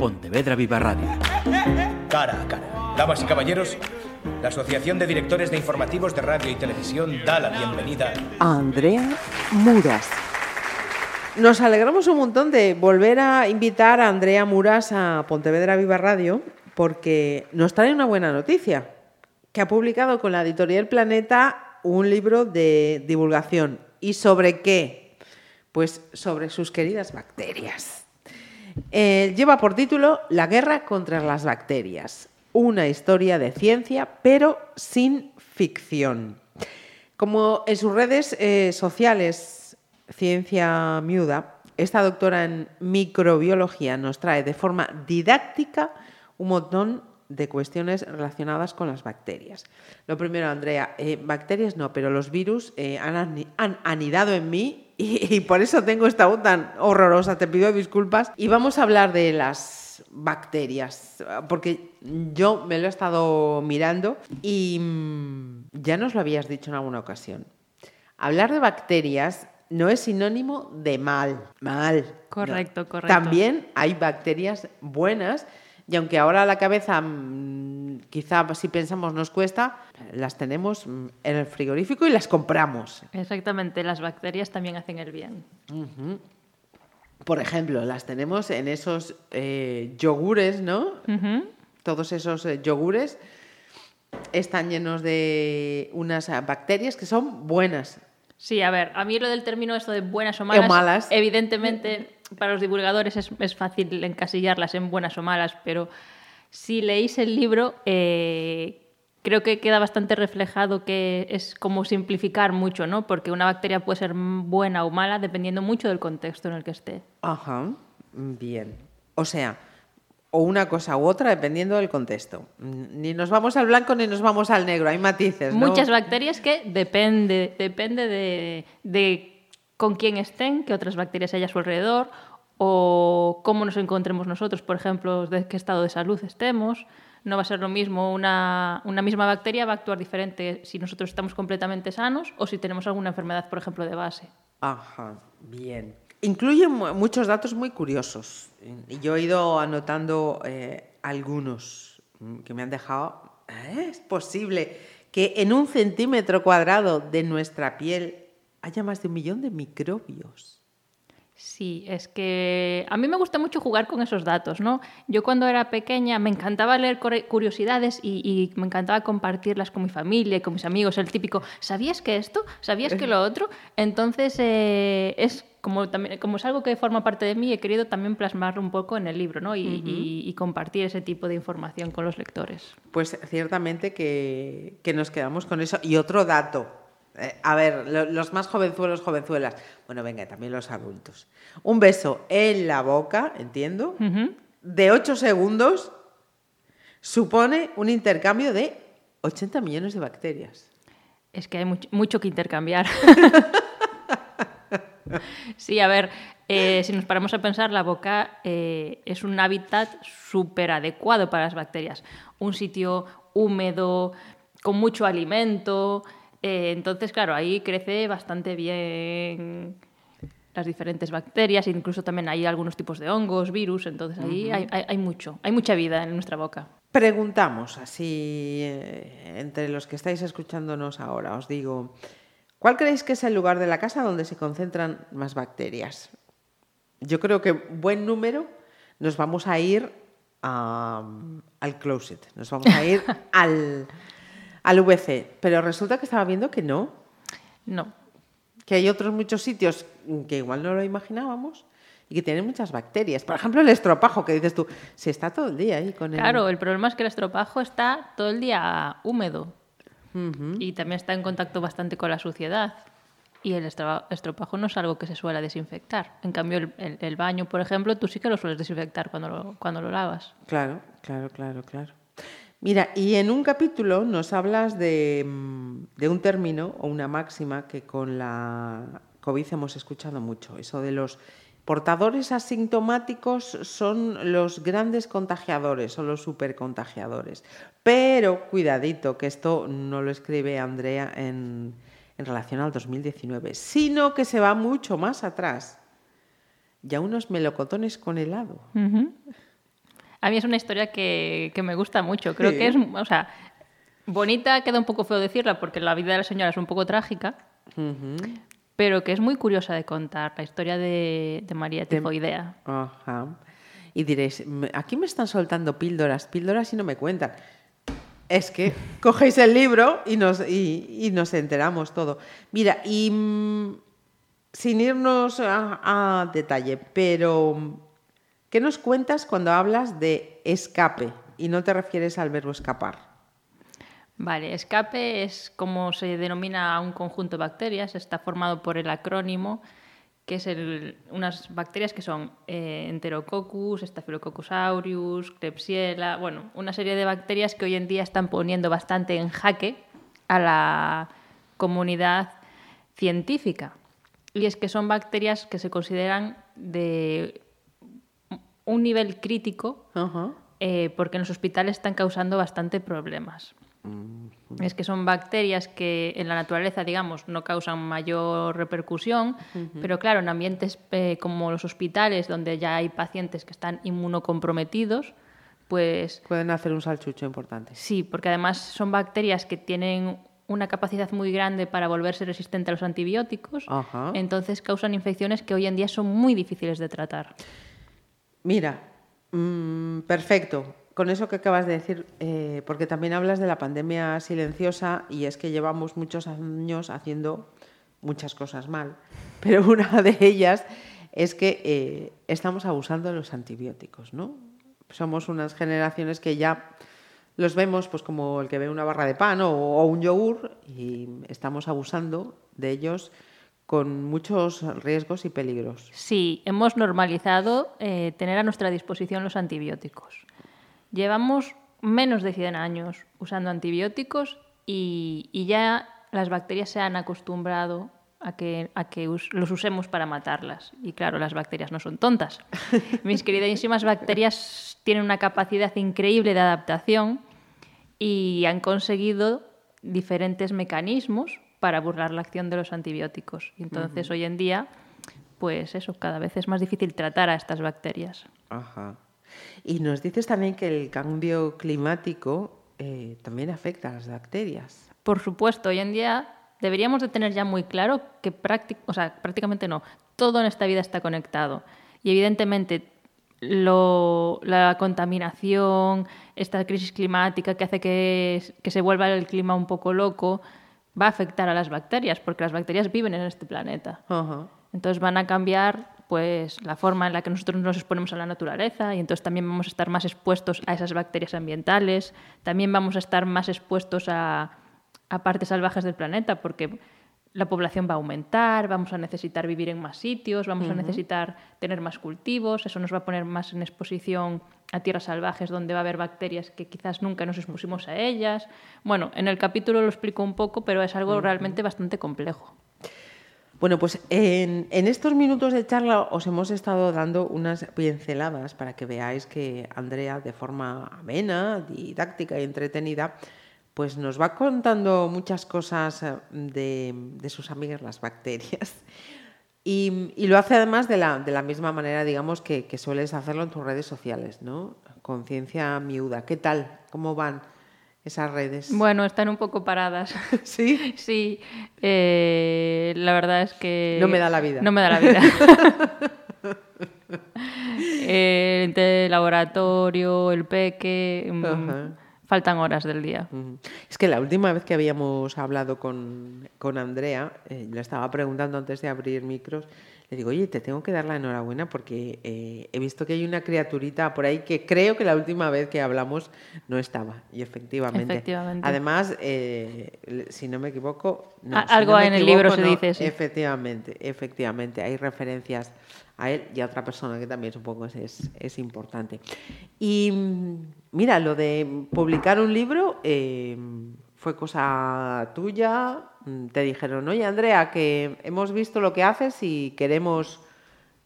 Pontevedra Viva Radio. Cara a cara. Damas y caballeros, la Asociación de Directores de Informativos de Radio y Televisión da la bienvenida a Andrea Muras. Nos alegramos un montón de volver a invitar a Andrea Muras a Pontevedra Viva Radio porque nos trae una buena noticia, que ha publicado con la editorial Planeta un libro de divulgación. ¿Y sobre qué? Pues sobre sus queridas bacterias. Eh, lleva por título La guerra contra las bacterias, una historia de ciencia, pero sin ficción. Como en sus redes eh, sociales, Ciencia Miuda, esta doctora en microbiología nos trae de forma didáctica un montón de cuestiones relacionadas con las bacterias. Lo primero, Andrea, eh, bacterias no, pero los virus han, han anidado en mí y, por eso tengo esta voz tan horrorosa, te pido disculpas. Y vamos a hablar de las bacterias, porque yo me lo he estado mirando y mm, ya nos lo habías dicho en alguna ocasión. Hablar de bacterias no es sinónimo de mal, mal. Correcto, correcto. También hay bacterias buenas y aunque ahora la cabeza mm, quizá si pensamos nos cuesta, las tenemos mm, en el frigorífico y las compramos. Exactamente, las bacterias también hacen el bien. Por ejemplo, las tenemos en esos eh, yogures, ¿no? Todos esos eh, yogures están llenos de unas bacterias que son buenas. Sí, a ver, a mí lo del término esto de buenas o malas, o malas. evidentemente para los divulgadores es, fácil encasillarlas en buenas o malas, pero si leéis el libro, eh, creo que queda bastante reflejado que es como simplificar mucho, ¿no? Porque una bacteria puede ser buena o mala dependiendo mucho del contexto en el que esté. Ajá, bien. O sea, o una cosa u otra dependiendo del contexto. Ni nos vamos al blanco ni nos vamos al negro, hay matices. ¿no? Muchas bacterias que depende, depende de, de con quién estén, qué otras bacterias hay a su alrededor, o cómo nos encontremos nosotros, por ejemplo, de qué estado de salud estemos. No va a ser lo mismo, una, misma bacteria va a actuar diferente si nosotros estamos completamente sanos o si tenemos alguna enfermedad, por ejemplo, de base. Ajá, bien. Incluye muchos datos muy curiosos. Yo he ido anotando eh, algunos que me han dejado. ¿Eh? ¿Es posible que en un centímetro cuadrado de nuestra piel haya más de un millón de microbios. Sí, es que a mí me gusta mucho jugar con esos datos, ¿no? Yo cuando era pequeña me encantaba leer curiosidades y, me encantaba compartirlas con mi familia y con mis amigos, el típico, ¿sabías que esto? ¿Sabías que lo otro? Entonces eh, es como, también, como es algo que forma parte de mí, he querido también plasmarlo un poco en el libro, ¿no? Y, compartir ese tipo de información con los lectores. Pues ciertamente que, que nos quedamos con eso. Y otro dato, eh, a ver, los más jovenzuelos, jovenzuelas. Bueno, venga, también los adultos. Un beso en la boca, entiendo, de 8 segundos supone un intercambio de 80 millones de bacterias. Es que hay mucho, que intercambiar. sí, a ver, eh, si nos paramos a pensar, la boca eh, es un hábitat súper adecuado para las bacterias. Un sitio húmedo, con mucho alimento, eh, entonces, claro, ahí crece bastante bien las diferentes bacterias, incluso también hay algunos tipos de hongos, virus, entonces ahí hay, mucho, hay mucha vida en nuestra boca. Preguntamos, así, eh, entre los que estáis escuchándonos ahora, os digo, ¿cuál creéis que es el lugar de la casa donde se concentran más bacterias? Yo creo que buen número nos vamos a ir al closet, nos vamos a ir al al VC, pero resulta que estaba viendo que no. No. Que hay otros muchos sitios que igual no lo imaginábamos y que tienen muchas bacterias. Por ejemplo, el estropajo, que dices tú, se está todo el día ahí con el... Claro, el problema es que el estropajo está todo el día húmedo y también está en contacto bastante con la suciedad. Y el estropajo no es algo que se suele desinfectar. En cambio, el, baño, por ejemplo, tú sí que lo sueles desinfectar cuando cuando lo lavas. Claro, claro, claro, claro. Mira, y en un capítulo nos hablas de, un término o una máxima que con la COVID hemos escuchado mucho, eso de los portadores asintomáticos son los grandes contagiadores o los supercontagiadores. Pero cuidadito, que esto no lo escribe Andrea en, relación al 2019, sino que se va mucho más atrás. Ya unos melocotones con helado. A mí es una historia que, que me gusta mucho. Creo Sí. que es, o sea, bonita, queda un poco feo decirla porque la vida de la señora es un poco trágica, pero que es muy curiosa de contar, la historia de, de María Tifoidea. Ajá. Y diréis, "Me- aquí me están soltando píldoras, píldoras y no me cuentan. Es que cogéis el libro y nos, y, y nos enteramos todo. Mira, y mm, sin irnos a, a detalle, pero ¿qué nos cuentas cuando hablas de escape y no te refieres al verbo escapar? Vale, escape es como se denomina a un conjunto de bacterias, está formado por el acrónimo, que es unas bacterias que son eh, Enterococcus, Staphylococcus aureus, Klebsiella, bueno, una serie de bacterias que hoy en día están poniendo bastante en jaque a la comunidad científica. Y es que son bacterias que se consideran de un nivel crítico eh, porque en los hospitales están causando bastante problemas. Es que son bacterias que en la naturaleza, digamos, no causan mayor repercusión, pero claro, en ambientes eh, como los hospitales, donde ya hay pacientes que están inmunocomprometidos, pues Pueden hacer un salchucho importante. sí, porque además son bacterias que tienen una capacidad muy grande para volverse resistente a los antibióticos, entonces causan infecciones que hoy en día son muy difíciles de tratar. Mira, mm, perfecto. Con eso que acabas de decir, eh, porque también hablas de la pandemia silenciosa y es que llevamos muchos años haciendo muchas cosas mal, pero una de ellas es que eh, estamos abusando de los antibióticos, ¿no? Somos unas generaciones que ya los vemos pues como el que ve una barra de pan o, o un yogur y estamos abusando de ellos con muchos riesgos y peligros. Sí, hemos normalizado eh, tener a nuestra disposición los antibióticos. Llevamos menos de 100 años usando antibióticos y, y ya las bacterias se han acostumbrado a que, a que us- los usemos para matarlas. Y claro, las bacterias no son tontas. Mis queridísimas bacterias tienen una capacidad increíble de adaptación y han conseguido diferentes mecanismos para burlar la acción de los antibióticos. Y Entonces, hoy en día, pues eso, cada vez es más difícil tratar a estas bacterias. Ajá. Y nos dices también que el cambio climático eh, también afecta a las bacterias. Por supuesto, hoy en día deberíamos de tener ya muy claro que o sea, prácticamente no, todo en esta vida está conectado. Y evidentemente lo- la contaminación, esta crisis climática que hace que, que se vuelva el clima un poco loco, va a afectar a las bacterias, porque las bacterias viven en este planeta. Entonces van a cambiar pues la forma en la que nosotros nos exponemos a la naturaleza y entonces también vamos a estar más expuestos a esas bacterias ambientales, también vamos a estar más expuestos a, a partes salvajes del planeta porque la población va a aumentar, vamos a necesitar vivir en más sitios, vamos a necesitar tener más cultivos, eso nos va a poner más en exposición a tierras salvajes donde va a haber bacterias que quizás nunca nos expusimos a ellas. Bueno, en el capítulo lo explico un poco, pero es algo realmente bastante complejo. Bueno, pues en, en estos minutos de charla os hemos estado dando unas pinceladas para que veáis que Andrea, de forma amena, didáctica y entretenida, pues nos va contando muchas cosas eh, de, de sus amigas las bacterias. Y, y lo hace además de la, de la misma manera, digamos, que, que sueles hacerlo en tus redes sociales, ¿no? Conciencia miuda. ¿Qué tal? ¿Cómo van esas redes? Bueno, están un poco paradas. ¿Sí? Sí, eh, la verdad es que... No me da la vida. No me da la vida. el de laboratorio, el peque, Ajá. Faltan horas del día. Es que la última vez que habíamos hablado con, con Andrea, eh, le estaba preguntando antes de abrir micros, le digo, oye, te tengo que dar la enhorabuena porque eh, he visto que hay una criaturita por ahí que creo que la última vez que hablamos no estaba. Y efectivamente. Efectivamente. Además, eh, si no me equivoco... no, si algo no me en el libro se no, dice, sí. Efectivamente, efectivamente. Hay referencias a él y a otra persona que también supongo es, es, importante. Y mm, mira, lo de publicar un libro eh, fue cosa tuya. Mm, Te dijeron, oye Andrea, que hemos visto lo que haces y queremos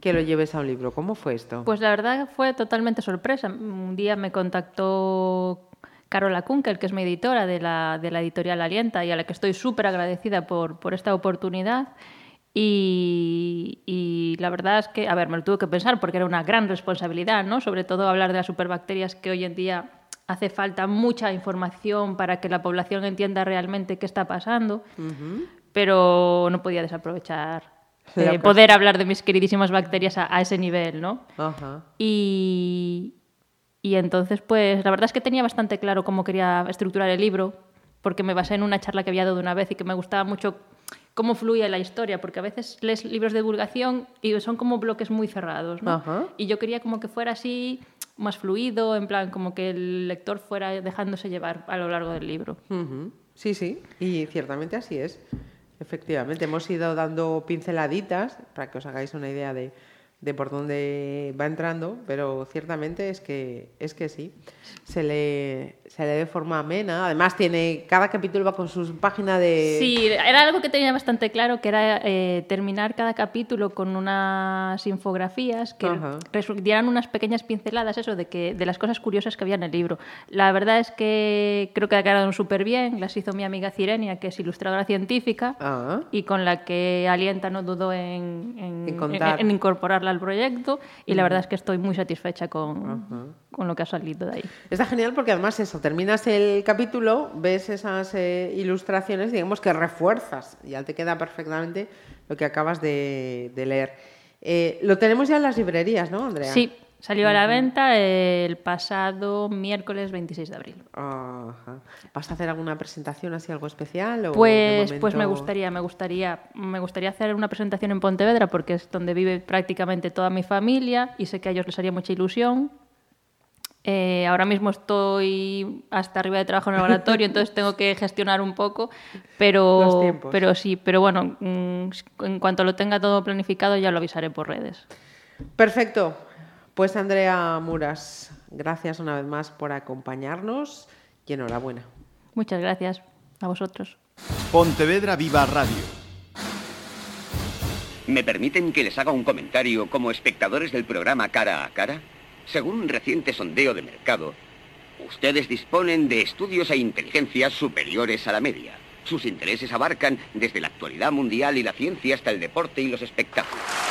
que lo lleves a un libro. ¿Cómo fue esto? Pues la verdad fue totalmente sorpresa. Un día me contactó Carola Kunkel, que es mi editora de la, de la editorial Alienta y a la que estoy súper agradecida por, por esta oportunidad. Y, y, la verdad es que, a ver, me lo tuve que pensar porque era una gran responsabilidad, ¿no? Sobre todo hablar de las superbacterias que hoy en día hace falta mucha información para que la población entienda realmente qué está pasando, pero no podía desaprovechar eh, poder hablar de mis queridísimas bacterias a, ese nivel, ¿no? Y, y entonces, pues, la verdad es que tenía bastante claro cómo quería estructurar el libro, porque me basé en una charla que había dado una vez y que me gustaba mucho cómo fluye la historia, porque a veces lees libros de divulgación y son como bloques muy cerrados, ¿no? Y yo quería como que fuera así más fluido, en plan como que el lector fuera dejándose llevar a lo largo del libro. Sí, sí, y ciertamente así es. Efectivamente, hemos ido dando pinceladitas para que os hagáis una idea de, de por dónde va entrando, pero ciertamente es que, es que sí, se lee, se lee de forma amena. Además, tiene cada capítulo va con su página de... Sí, era algo que tenía bastante claro, que era eh, terminar cada capítulo con unas infografías que dieran unas pequeñas pinceladas, eso, de, que, de las cosas curiosas que había en el libro. La verdad es que creo que ha quedado súper bien, las hizo mi amiga Cirenia, que es ilustradora científica, ah. y con la que alienta, no dudo en, en incorporarla al proyecto y la verdad es que estoy muy satisfecha con, con, lo que ha salido de ahí. Está genial porque además eso, terminas el capítulo, ves esas eh, ilustraciones, digamos que refuerzas, ya te queda perfectamente lo que acabas de, leer. Eh, lo tenemos ya en las librerías, ¿no, Andrea? Sí, Salió a la venta el pasado miércoles 26 de abril. ¿Vas a hacer alguna presentación así algo especial? pues, pues me gustaría, me gustaría, me gustaría hacer una presentación en Pontevedra porque es donde vive prácticamente toda mi familia y sé que a ellos les haría mucha ilusión. Eh, ahora mismo estoy hasta arriba de trabajo en el laboratorio, entonces tengo que gestionar un poco, pero, pero sí, pero bueno, mm, en cuanto lo tenga todo planificado ya lo avisaré por redes. Perfecto. Pues Andrea Muras, gracias una vez más por acompañarnos y enhorabuena. Muchas gracias a vosotros. Pontevedra Viva Radio. ¿Me permiten que les haga un comentario como espectadores del programa Cara a Cara? Según un reciente sondeo de mercado, ustedes disponen de estudios e inteligencias superiores a la media. Sus intereses abarcan desde la actualidad mundial y la ciencia hasta el deporte y los espectáculos.